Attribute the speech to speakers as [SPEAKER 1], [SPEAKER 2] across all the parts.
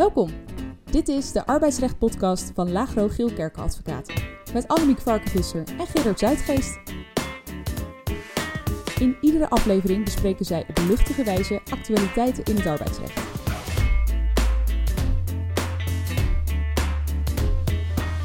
[SPEAKER 1] Welkom. Dit is de arbeidsrecht-podcast van Lagro Geelkerken Advocaten. Met Annemiek Varkenvisser en Gerard Zuidgeest. In iedere aflevering bespreken zij op luchtige wijze actualiteiten in het arbeidsrecht.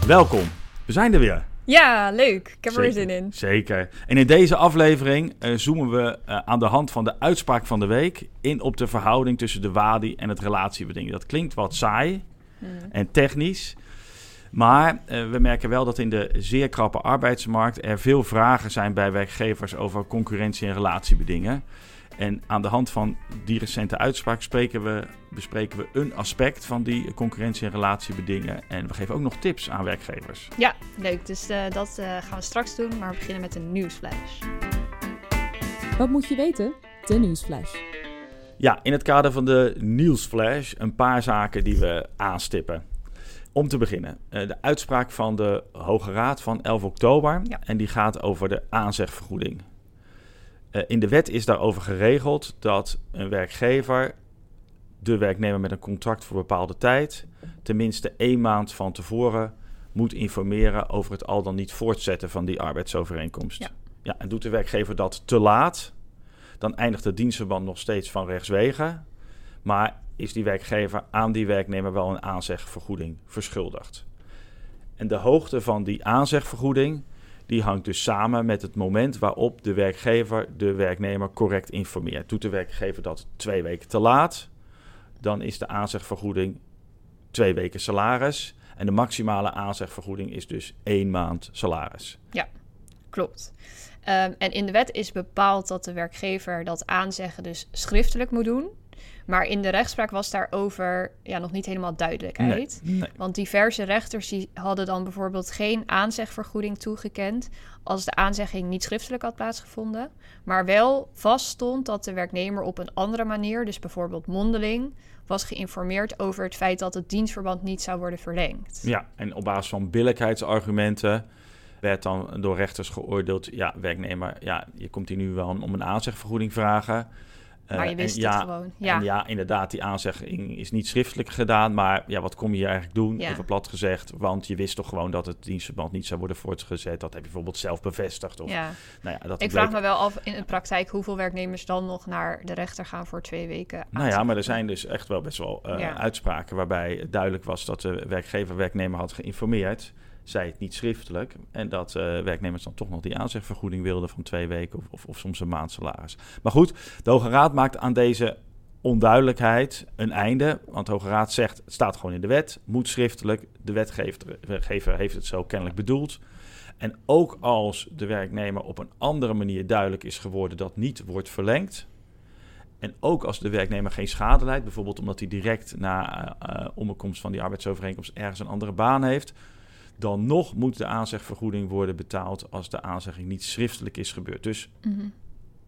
[SPEAKER 2] Welkom, we zijn er weer.
[SPEAKER 3] Ja, leuk. Ik heb er zin in.
[SPEAKER 2] Zeker. En in deze aflevering eh, zoomen we eh, aan de hand van de uitspraak van de week in op de verhouding tussen de WADI en het relatiebeding. Dat klinkt wat saai
[SPEAKER 3] Hmm.
[SPEAKER 2] en technisch. Maar eh, we merken wel dat in de zeer krappe arbeidsmarkt er veel vragen zijn bij werkgevers over concurrentie en relatiebedingen. En aan de hand van die recente uitspraak spreken we, bespreken we een aspect van die concurrentie en relatiebedingen. En we geven ook nog tips aan werkgevers.
[SPEAKER 3] Ja, leuk. Dus eh, dat eh, gaan we straks doen, maar we beginnen met een nieuwsflash.
[SPEAKER 1] Wat moet je weten? De nieuwsflash.
[SPEAKER 2] Ja, in het kader van de nieuwsflash een paar zaken die we aanstippen. Om te beginnen, eh, de uitspraak van de Hoge Raad van 11 oktober.
[SPEAKER 3] Ja.
[SPEAKER 2] En die gaat over de aanzegvergoeding. Eh, in de wet is daarover geregeld dat een werkgever de werknemer met een contract voor bepaalde tijd tenminste één maand van tevoren moet informeren over het al dan niet voortzetten van die arbeidsovereenkomst.
[SPEAKER 3] Ja.
[SPEAKER 2] Ja, en doet de werkgever dat te laat, dan eindigt de dienstverband nog steeds van rechtswege. Maar is die werkgever aan die werknemer wel een aanzegvergoeding verschuldigd. En de hoogte van die aanzegvergoeding die hangt dus samen met het moment waarop de werkgever de werknemer correct informeert. Doet de werkgever dat twee weken te laat, dan is de aanzegvergoeding twee weken salaris. En de maximale aanzegvergoeding is dus één maand salaris.
[SPEAKER 3] Klopt. Ehm, en in de wet is bepaald dat de werkgever dat aanzeggen dus schriftelijk moet doen. Maar in de rechtspraak was daarover ja, nog niet helemaal duidelijkheid.
[SPEAKER 2] Nee, nee.
[SPEAKER 3] Want diverse rechters die hadden dan bijvoorbeeld geen aanzegvergoeding toegekend als de aanzegging niet schriftelijk had plaatsgevonden, maar wel vaststond dat de werknemer op een andere manier, dus bijvoorbeeld mondeling, was geïnformeerd over het feit dat het dienstverband niet zou worden verlengd.
[SPEAKER 2] Ja, en op basis van billijkheidsargumenten werd dan door rechters geoordeeld... ja, werknemer, ja, je komt hier nu wel om een aanzegvergoeding vragen... Eh,
[SPEAKER 3] Maar je
[SPEAKER 2] en
[SPEAKER 3] wist
[SPEAKER 2] ja,
[SPEAKER 3] het gewoon. Ja.
[SPEAKER 2] En ja, inderdaad, die aanzegging is niet schriftelijk gedaan. Maar ja, wat kom je hier eigenlijk doen?
[SPEAKER 3] Ja.
[SPEAKER 2] Even plat gezegd. Want je wist toch gewoon dat het dienstverband niet zou worden voortgezet. Dat heb je bijvoorbeeld zelf bevestigd. Of,
[SPEAKER 3] ja.
[SPEAKER 2] nou ja, dat
[SPEAKER 3] Ik
[SPEAKER 2] bleek-
[SPEAKER 3] vraag me wel af in de praktijk hoeveel werknemers dan nog naar de rechter gaan voor twee weken.
[SPEAKER 2] Nou ja, maar er zijn dus echt wel best wel eh,
[SPEAKER 3] Ja.
[SPEAKER 2] uitspraken waarbij duidelijk was dat de werkgever werknemer had geïnformeerd. Zij het niet schriftelijk. En dat eh, werknemers dan toch nog die aanzegvergoeding wilden van twee weken of, of, of soms een maand salaris. Maar goed, de Hoge Raad maakt aan deze onduidelijkheid een einde. Want de Hoge Raad zegt, het staat gewoon in de wet, moet schriftelijk. De wetgever wetgever heeft het zo kennelijk bedoeld. En ook als de werknemer op een andere manier duidelijk is geworden dat niet wordt verlengd. En ook als de werknemer geen schade leidt, bijvoorbeeld omdat hij direct na eh, eh, onderkomst van die arbeidsovereenkomst ergens een andere baan heeft, dan nog moet de aanzegvergoeding worden betaald als de aanzegging niet schriftelijk is gebeurd. Dus
[SPEAKER 3] Mhm.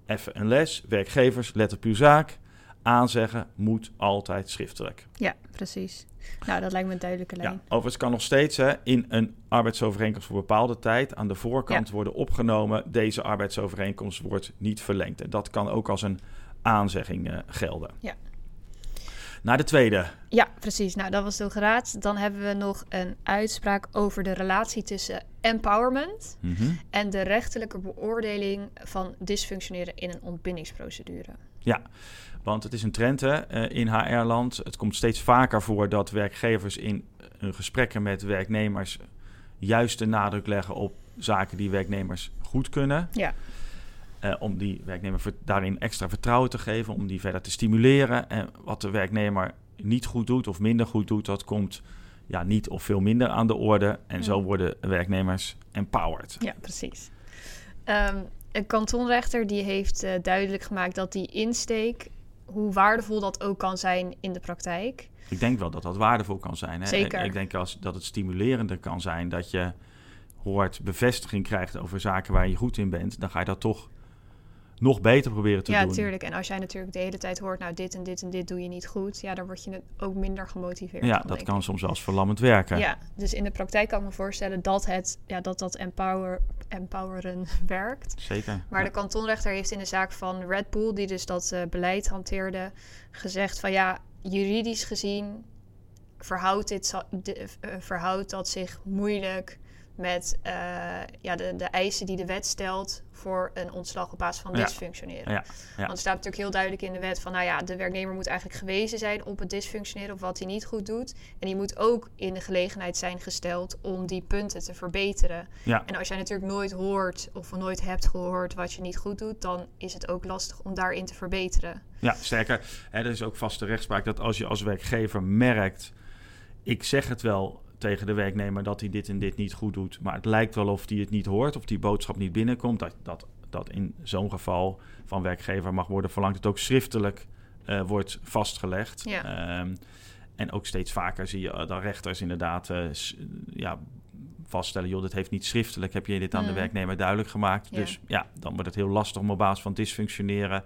[SPEAKER 2] even een les, werkgevers, let op uw zaak. Aanzeggen moet altijd schriftelijk.
[SPEAKER 3] Ja, precies. Nou, dat lijkt me een duidelijke lijn.
[SPEAKER 2] Ja, overigens kan nog steeds hè, in een arbeidsovereenkomst voor bepaalde tijd aan de voorkant worden opgenomen. Deze arbeidsovereenkomst wordt niet verlengd. En dat kan ook als een aanzegging eh, gelden.
[SPEAKER 3] Ja.
[SPEAKER 2] Naar de tweede.
[SPEAKER 3] Ja, precies. Nou, dat was de Hoge Raad. Dan hebben we nog een uitspraak over de relatie tussen empowerment
[SPEAKER 2] Mhm.
[SPEAKER 3] en de rechterlijke beoordeling van dysfunctioneren in een ontbindingsprocedure.
[SPEAKER 2] Ja, want het is een trend hè, eh, in HR-land. Het komt steeds vaker voor dat werkgevers in hun gesprekken met werknemers juist de nadruk leggen op zaken die werknemers goed kunnen.
[SPEAKER 3] Ja.
[SPEAKER 2] Eh, om die werknemer daarin extra vertrouwen te geven, om die verder te stimuleren. En wat de werknemer niet goed doet of minder goed doet, dat komt ja, niet of veel minder aan de orde. En zo
[SPEAKER 3] Ja.
[SPEAKER 2] worden werknemers empowered.
[SPEAKER 3] Ja, precies. Ehm, een kantonrechter die heeft eh, duidelijk gemaakt dat die insteek, hoe waardevol dat ook kan zijn in de praktijk.
[SPEAKER 2] Ik denk wel dat dat waardevol kan zijn. Hè?
[SPEAKER 3] Zeker.
[SPEAKER 2] Ik, ik denk als, dat het stimulerender kan zijn dat je hoort bevestiging krijgt over zaken waar je goed in bent, dan ga je dat toch nog beter proberen te
[SPEAKER 3] ja,
[SPEAKER 2] doen.
[SPEAKER 3] tuurlijk. En als jij natuurlijk de hele tijd hoort, nou dit en dit en dit doe je niet goed, ja, dan word je ook minder gemotiveerd.
[SPEAKER 2] Ja,
[SPEAKER 3] van,
[SPEAKER 2] dat kan
[SPEAKER 3] ik.
[SPEAKER 2] soms eens verlammend werken.
[SPEAKER 3] Ja, dus in de praktijk kan ik me voorstellen dat het, ja, dat, dat empower, empoweren werkt.
[SPEAKER 2] Zeker.
[SPEAKER 3] Maar
[SPEAKER 2] Ja.
[SPEAKER 3] de kantonrechter heeft in de zaak van Red Bull, die dus dat eh, beleid hanteerde, gezegd van ja, juridisch gezien verhoudt, dit, de- eh, verhoudt dat zich moeilijk met eh, ja, de, de eisen die de wet stelt voor een ontslag op basis van
[SPEAKER 2] Ja.
[SPEAKER 3] dysfunctioneren.
[SPEAKER 2] Ja, ja.
[SPEAKER 3] Want er staat natuurlijk heel duidelijk in de wet van, nou ja, de werknemer moet eigenlijk gewezen zijn op het dysfunctioneren of wat hij niet goed doet. En die moet ook in de gelegenheid zijn gesteld om die punten te verbeteren.
[SPEAKER 2] Ja.
[SPEAKER 3] En als jij natuurlijk nooit hoort of nooit hebt gehoord wat je niet goed doet, dan is het ook lastig om daarin te verbeteren.
[SPEAKER 2] Ja, sterker, hè, er is ook vaste rechtspraak dat als je als werkgever merkt, ik zeg het wel tegen de werknemer dat hij dit en dit niet goed doet, maar het lijkt wel of hij het niet hoort, of die boodschap niet binnenkomt, dat, dat, dat in zo'n geval van werkgever mag worden verlangd dat het ook schriftelijk eh, wordt vastgelegd.
[SPEAKER 3] Ja.
[SPEAKER 2] Ehm, en ook steeds vaker zie je eh, dan rechters inderdaad eh, ja, vaststellen, joh, dit heeft niet schriftelijk, heb je dit aan de
[SPEAKER 3] Mm.
[SPEAKER 2] werknemer duidelijk gemaakt.
[SPEAKER 3] Ja.
[SPEAKER 2] Dus ja, dan wordt het heel lastig om op basis van dysfunctioneren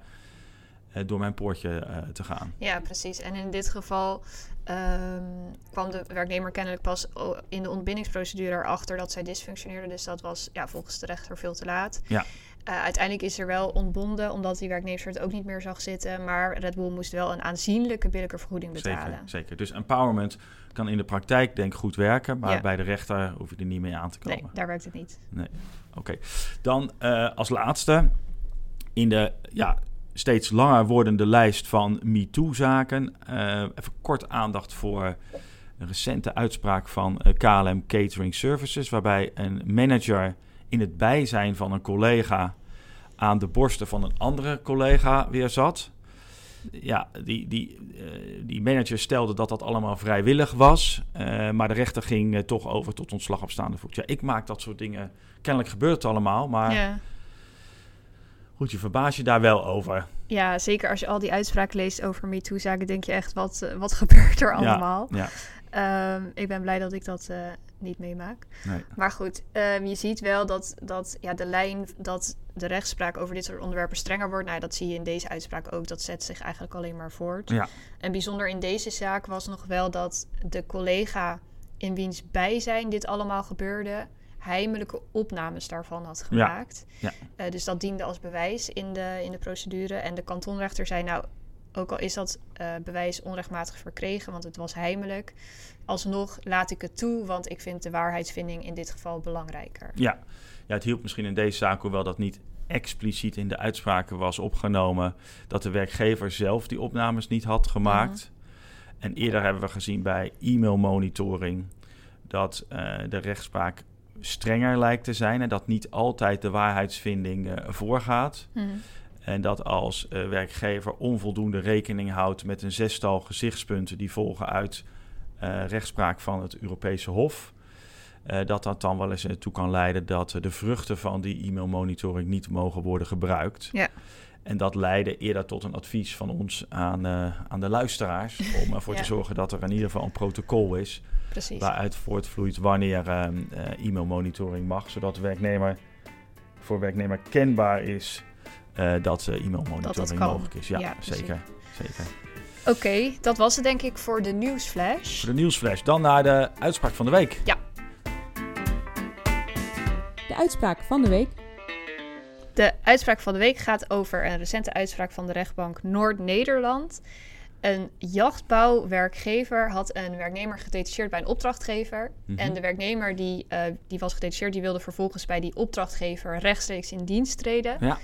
[SPEAKER 2] door mijn poortje eh, te gaan.
[SPEAKER 3] Ja, precies. En in dit geval ehm, kwam de werknemer kennelijk pas in de ontbindingsprocedure erachter dat zij dysfunctioneerde. Dus dat was ja, volgens de rechter veel te laat.
[SPEAKER 2] Ja.
[SPEAKER 3] Eh, uiteindelijk is er wel ontbonden, omdat die werknemer het ook niet meer zag zitten. Maar Red Bull moest wel een aanzienlijke billijke vergoeding betalen.
[SPEAKER 2] Zeker, zeker. Dus empowerment kan in de praktijk denk ik goed werken, maar
[SPEAKER 3] Ja.
[SPEAKER 2] bij de rechter hoef je er niet mee aan te komen.
[SPEAKER 3] Nee, daar werkt het niet.
[SPEAKER 2] Oké. Dan eh, als laatste, in de ja, steeds langer wordende lijst van MeToo-zaken, eh, even kort aandacht voor een recente uitspraak van eh, KLM Catering Services, waarbij een manager in het bijzijn van een collega aan de borsten van een andere collega weer zat. Ja, die, die, eh, die manager stelde dat dat allemaal vrijwillig was. maar de rechter ging toch over tot ontslag op staande voet. Ja, ik maak dat soort dingen. Kennelijk gebeurt het allemaal. Maar. Goed, je verbaas je daar wel over.
[SPEAKER 3] ja, zeker als je al die uitspraken leest over MeToo-zaken, denk je echt, wat, eh, wat gebeurt er allemaal?
[SPEAKER 2] Ja,
[SPEAKER 3] Ehm, ik ben blij dat ik dat eh, niet meemaak.
[SPEAKER 2] nee.
[SPEAKER 3] Maar goed, ehm, je ziet wel dat, dat ja, de lijn dat de rechtspraak over dit soort onderwerpen strenger wordt. Nou, dat zie je in deze uitspraak ook. Dat zet zich eigenlijk alleen maar voort.
[SPEAKER 2] Ja.
[SPEAKER 3] En bijzonder in deze zaak was nog wel dat de collega in wiens bijzijn dit allemaal gebeurde, heimelijke opnames daarvan had gemaakt.
[SPEAKER 2] Ja.
[SPEAKER 3] Eh, dus dat diende als bewijs in de, in de procedure. En de kantonrechter zei nou, ook al is dat eh, bewijs onrechtmatig verkregen, want het was heimelijk, alsnog laat ik het toe, want ik vind de waarheidsvinding in dit geval belangrijker.
[SPEAKER 2] Ja. ja, het hielp misschien in deze zaak, hoewel dat niet expliciet in de uitspraken was opgenomen, dat de werkgever zelf die opnames niet had gemaakt. En eerder hebben we gezien bij e-mailmonitoring dat eh, de rechtspraak strenger lijkt te zijn en dat niet altijd de waarheidsvinding eh, voorgaat.
[SPEAKER 3] Mhm.
[SPEAKER 2] En dat als eh, werkgever onvoldoende rekening houdt met een zestal gezichtspunten die volgen uit eh, rechtspraak van het Europese Hof, dat dat dan wel eens ertoe kan leiden dat de vruchten van die e-mailmonitoring niet mogen worden gebruikt.
[SPEAKER 3] Ja.
[SPEAKER 2] En dat leidde eerder tot een advies van ons aan, aan de luisteraars om ervoor
[SPEAKER 3] Ja.
[SPEAKER 2] te zorgen dat er in ieder geval een protocol is
[SPEAKER 3] Precies.
[SPEAKER 2] waaruit voortvloeit wanneer eh, eh, e-mailmonitoring mag, zodat de werknemer voor werknemer kenbaar is eh, dat e-mailmonitoring mogelijk is. Ja,
[SPEAKER 3] Ja,
[SPEAKER 2] zeker. zeker.
[SPEAKER 3] Oké, dat was het denk ik voor de nieuwsflash.
[SPEAKER 2] Voor de nieuwsflash. Dan naar de uitspraak van de week.
[SPEAKER 1] De uitspraak van de week.
[SPEAKER 3] De uitspraak van de week gaat over een recente uitspraak van de rechtbank Noord-Nederland. Een jachtbouwwerkgever had een werknemer gedetacheerd bij een opdrachtgever.
[SPEAKER 2] Mhm.
[SPEAKER 3] En de werknemer die, eh, die was gedetacheerd, die wilde vervolgens bij die opdrachtgever rechtstreeks in dienst treden.
[SPEAKER 2] Ja.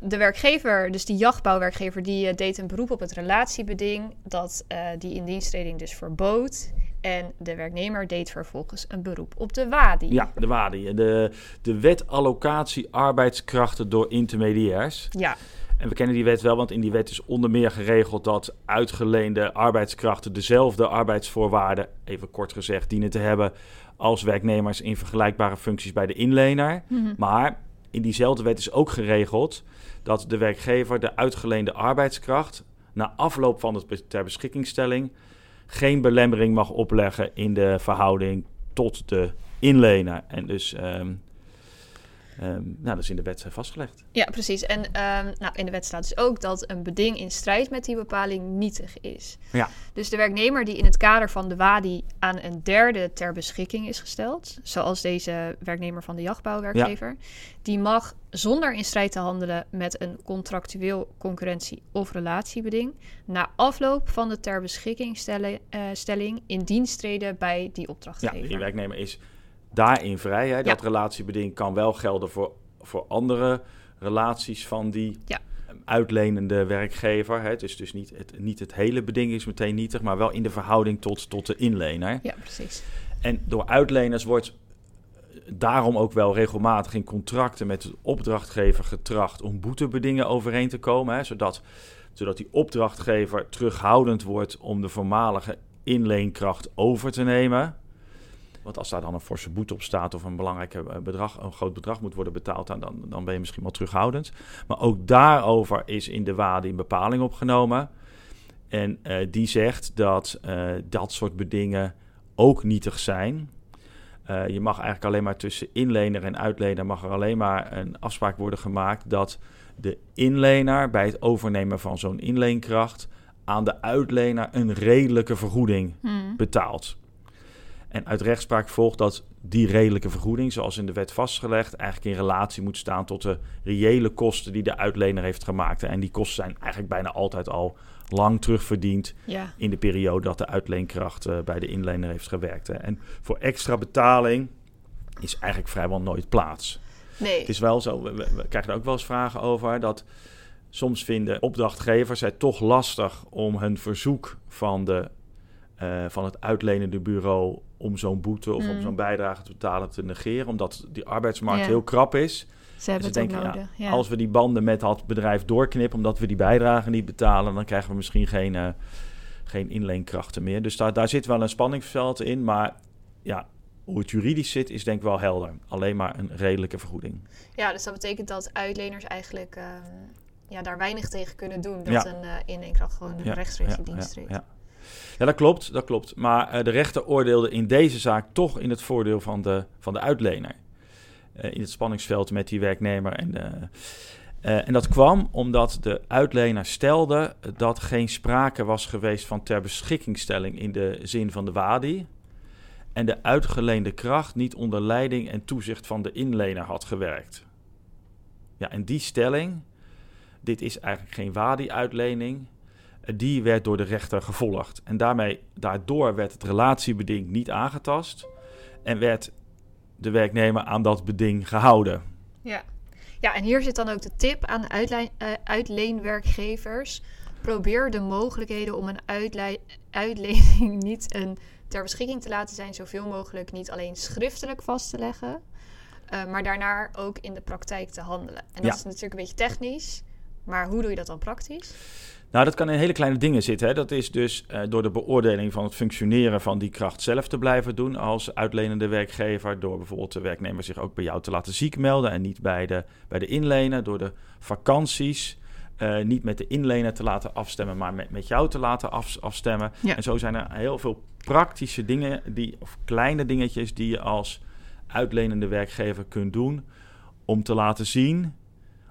[SPEAKER 3] De werkgever, dus die jachtbouwwerkgever, die eh, deed een beroep op het relatiebeding dat eh, die in diensttreding dus verbood. En de werknemer deed vervolgens een beroep op de WADI.
[SPEAKER 2] Ja, de WADI. De, de wet allocatie arbeidskrachten door intermediairs.
[SPEAKER 3] Ja,
[SPEAKER 2] En we kennen die wet wel, want in die wet is onder meer geregeld dat uitgeleende arbeidskrachten dezelfde arbeidsvoorwaarden, even kort gezegd, dienen te hebben als werknemers in vergelijkbare functies bij de inlener.
[SPEAKER 3] Mhm.
[SPEAKER 2] Maar in diezelfde wet is ook geregeld dat de werkgever de uitgeleende arbeidskracht na afloop van de ter beschikkingstelling geen belemmering mag opleggen in de verhouding tot de inlener. En dus ehm, Ehm, nou, dat is in de wet eh, vastgelegd.
[SPEAKER 3] Ja, precies. En ehm, nou, in de wet staat dus ook dat een beding in strijd met die bepaling nietig is.
[SPEAKER 2] Ja.
[SPEAKER 3] Dus de werknemer die in het kader van de WADI aan een derde ter beschikking is gesteld, zoals deze werknemer van de jachtbouwwerkgever, die mag zonder in strijd te handelen met een contractueel concurrentie- of relatiebeding na afloop van de ter beschikking stellen, eh, stelling in dienst treden bij die
[SPEAKER 2] Ja,
[SPEAKER 3] opdrachtgever.
[SPEAKER 2] die werknemer is daarin vrij. Hè? Dat relatiebeding kan wel gelden voor, voor andere relaties van die
[SPEAKER 3] Ja.
[SPEAKER 2] uitlenende werkgever. Hè? Het is dus niet het, niet het hele beding is meteen nietig, maar wel in de verhouding tot, tot de inlener.
[SPEAKER 3] Ja, precies.
[SPEAKER 2] En door uitleners wordt daarom ook wel regelmatig in contracten met de opdrachtgever getracht om boetebedingen overeen te komen. Hè? Zodat, zodat die opdrachtgever terughoudend wordt om de voormalige inleenkracht over te nemen. Want als daar dan een forse boete op staat of een belangrijk eh, bedrag, een groot bedrag moet worden betaald, dan, dan, ben je misschien wel terughoudend. Maar ook daarover is in de WADE een bepaling opgenomen. En eh, die zegt dat eh, dat soort bedingen ook nietig zijn. Je mag eigenlijk alleen maar tussen inlener en uitlener mag er alleen maar een afspraak worden gemaakt dat de inlener bij het overnemen van zo'n inleenkracht aan de uitlener een redelijke vergoeding
[SPEAKER 3] Hmm.
[SPEAKER 2] betaalt. En uit rechtspraak volgt dat die redelijke vergoeding, zoals in de wet vastgelegd, eigenlijk in relatie moet staan tot de reële kosten die de uitlener heeft gemaakt. En die kosten zijn eigenlijk bijna altijd al lang terugverdiend
[SPEAKER 3] Ja.
[SPEAKER 2] in de periode dat de uitleenkracht eh, bij de inlener heeft gewerkt. Hè. En voor extra betaling is eigenlijk vrijwel nooit plaats.
[SPEAKER 3] Nee.
[SPEAKER 2] Het is wel zo, we, we- we krijgen er ook wel eens vragen over, dat soms vinden opdrachtgevers het toch lastig om hun verzoek van, de, eh, van het uitlenende bureau om zo'n boete of om
[SPEAKER 3] Mm.
[SPEAKER 2] zo'n bijdrage te betalen te negeren, omdat die arbeidsmarkt
[SPEAKER 3] Ja.
[SPEAKER 2] heel krap is.
[SPEAKER 3] Ze hebben
[SPEAKER 2] ze
[SPEAKER 3] het
[SPEAKER 2] denken,
[SPEAKER 3] nodig. Ja,
[SPEAKER 2] Als we die banden met dat bedrijf doorknippen omdat we die bijdrage niet betalen, dan krijgen we misschien geen, eh, geen inleenkrachten meer. Dus daar, daar zit wel een spanningsveld in, maar ja, hoe het juridisch zit is denk ik wel helder. Alleen maar een redelijke vergoeding.
[SPEAKER 3] Ja, dus dat betekent dat uitleners eigenlijk ehm, ja, daar weinig tegen kunnen doen. Dat
[SPEAKER 2] Ja.
[SPEAKER 3] een uh, inleenkracht gewoon
[SPEAKER 2] Ja,
[SPEAKER 3] rechtstreeks dienst
[SPEAKER 2] ja,
[SPEAKER 3] treedt.
[SPEAKER 2] Ja. Dat klopt, dat klopt. Maar eh, de rechter oordeelde in deze zaak toch in het voordeel van de, van de uitlener. Eh, in het spanningsveld met die werknemer. En, eh, en dat kwam omdat de uitlener stelde dat geen sprake was geweest van ter beschikkingstelling in de zin van de WADI. En de uitgeleende kracht niet onder leiding en toezicht van de inlener had gewerkt. Ja, en die stelling, dit is eigenlijk geen WADI-uitlening, die werd door de rechter gevolgd. En daarmee, daardoor werd het relatiebeding niet aangetast en werd de werknemer aan dat beding gehouden.
[SPEAKER 3] Ja. ja, en hier zit dan ook de tip aan eh, uitleenwerkgevers. Probeer de mogelijkheden om een uitlei- uitlening niet een ter beschikking te laten zijn, zoveel mogelijk niet alleen schriftelijk vast te leggen, eh, maar daarna ook in de praktijk te handelen. En dat
[SPEAKER 2] Ja.
[SPEAKER 3] is natuurlijk een beetje technisch, maar hoe doe je dat dan praktisch?
[SPEAKER 2] Nou, dat kan in hele kleine dingen zitten. Hè. Dat is dus eh, door de beoordeling van het functioneren van die kracht zelf te blijven doen als uitlenende werkgever. Door bijvoorbeeld de werknemer zich ook bij jou te laten ziek melden en niet bij de, bij de inlener. Door de vakanties eh, niet met de inlener te laten afstemmen, maar met, met jou te laten af, afstemmen.
[SPEAKER 3] Ja.
[SPEAKER 2] En zo zijn er heel veel praktische dingen, die, of kleine dingetjes die je als uitlenende werkgever kunt doen om te laten zien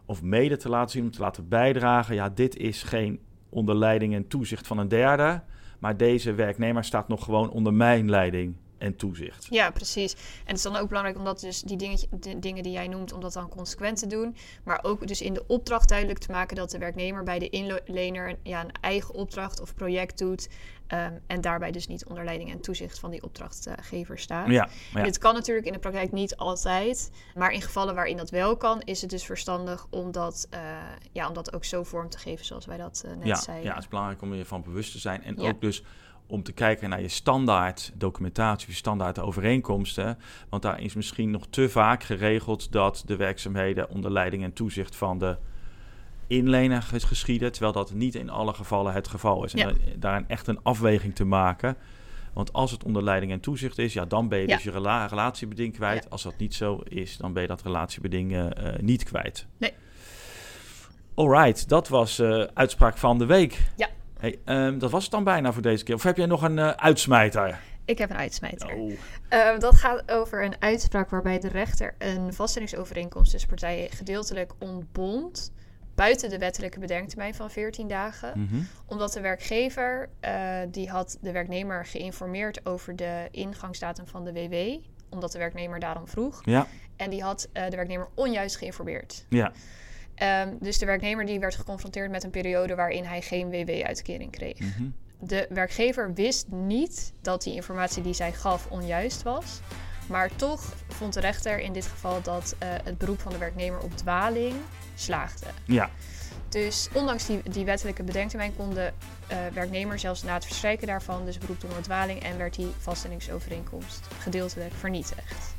[SPEAKER 2] of mede te laten zien, om te laten bijdragen. Ja, dit is geen onder leiding en toezicht van een derde, maar deze werknemer staat nog gewoon onder mijn leiding en toezicht.
[SPEAKER 3] Ja, precies. En het is dan ook belangrijk om dat dus die dingetje, de dingen die jij noemt, om dat dan consequent te doen. Maar ook dus in de opdracht duidelijk te maken dat de werknemer bij de inlener ja, een eigen opdracht of project doet. ehm, en daarbij dus niet onder leiding en toezicht van die opdrachtgever staat.
[SPEAKER 2] Ja,
[SPEAKER 3] En
[SPEAKER 2] ja,
[SPEAKER 3] Dit kan natuurlijk in de praktijk niet altijd. Maar in gevallen waarin dat wel kan, is het dus verstandig om dat, eh, ja, om dat ook zo vorm te geven zoals wij dat eh, net
[SPEAKER 2] ja,
[SPEAKER 3] zeiden.
[SPEAKER 2] ja, het is belangrijk om je van bewust te zijn. En ook dus om te kijken naar je standaard documentatie, je standaard overeenkomsten. Want daar is misschien nog te vaak geregeld dat de werkzaamheden onder leiding en toezicht van de inlener ges- geschieden, terwijl dat niet in alle gevallen het geval is. En
[SPEAKER 3] Ja.
[SPEAKER 2] daarin echt een afweging te maken. Want als het onder leiding en toezicht is, ja, dan ben je
[SPEAKER 3] Ja.
[SPEAKER 2] dus je rela- relatiebeding kwijt.
[SPEAKER 3] Ja.
[SPEAKER 2] Als dat niet zo is, dan ben je dat relatiebeding eh, eh, niet kwijt.
[SPEAKER 3] Nee.
[SPEAKER 2] Alright, dat was eh uitspraak van de week.
[SPEAKER 3] Ja.
[SPEAKER 2] Hey, ehm, dat was het dan bijna voor deze keer. Of heb jij nog een eh, uitsmijter?
[SPEAKER 3] Ik heb een uitsmijter.
[SPEAKER 2] Oh.
[SPEAKER 3] Ehm, dat gaat over een uitspraak waarbij de rechter een vaststellingsovereenkomst tussen partijen gedeeltelijk ontbond buiten de wettelijke bedenktermijn van 14 dagen.
[SPEAKER 2] Mhm.
[SPEAKER 3] Omdat de werkgever, eh, die had de werknemer geïnformeerd over de ingangsdatum van de WW. Omdat de werknemer daarom vroeg.
[SPEAKER 2] Ja,
[SPEAKER 3] En die had eh, de werknemer onjuist geïnformeerd.
[SPEAKER 2] ja,
[SPEAKER 3] Ehm, dus de werknemer die werd geconfronteerd met een periode waarin hij geen WW-uitkering kreeg.
[SPEAKER 2] mhm.
[SPEAKER 3] De werkgever wist niet dat die informatie die zij gaf onjuist was. Maar toch vond de rechter in dit geval dat eh, het beroep van de werknemer op dwaling slaagde.
[SPEAKER 2] ja.
[SPEAKER 3] Dus ondanks die, die wettelijke bedenktermijn kon de eh, werknemer zelfs na het verstrijken daarvan dus beroep doen op dwaling en werd die vaststellingsovereenkomst gedeeltelijk vernietigd.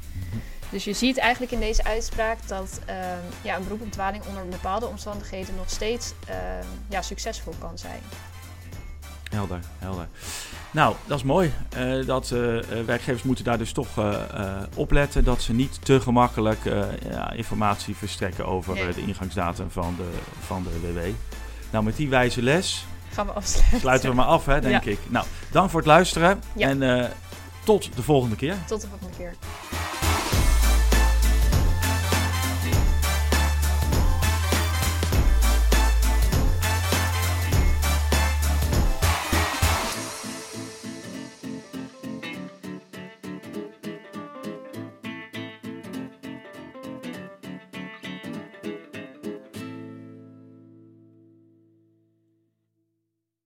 [SPEAKER 3] Dus je ziet eigenlijk in deze uitspraak dat ehm, ja, een beroep op dwaling onder bepaalde omstandigheden nog steeds ehm, ja, succesvol kan zijn.
[SPEAKER 2] Helder, helder. Nou, dat is mooi. Eh, dat eh, eh, werkgevers moeten daar dus toch op letten dat ze niet te gemakkelijk ja, informatie verstrekken over
[SPEAKER 3] Nee.
[SPEAKER 2] de ingangsdatum van de, van de WW. Nou, met die wijze les
[SPEAKER 3] Gaan we afsluiten.
[SPEAKER 2] sluiten we maar af, hè, denk
[SPEAKER 3] Ja.
[SPEAKER 2] ik. Nou, dank voor het luisteren
[SPEAKER 3] Ja.
[SPEAKER 2] en tot de volgende keer.
[SPEAKER 3] Tot de volgende keer.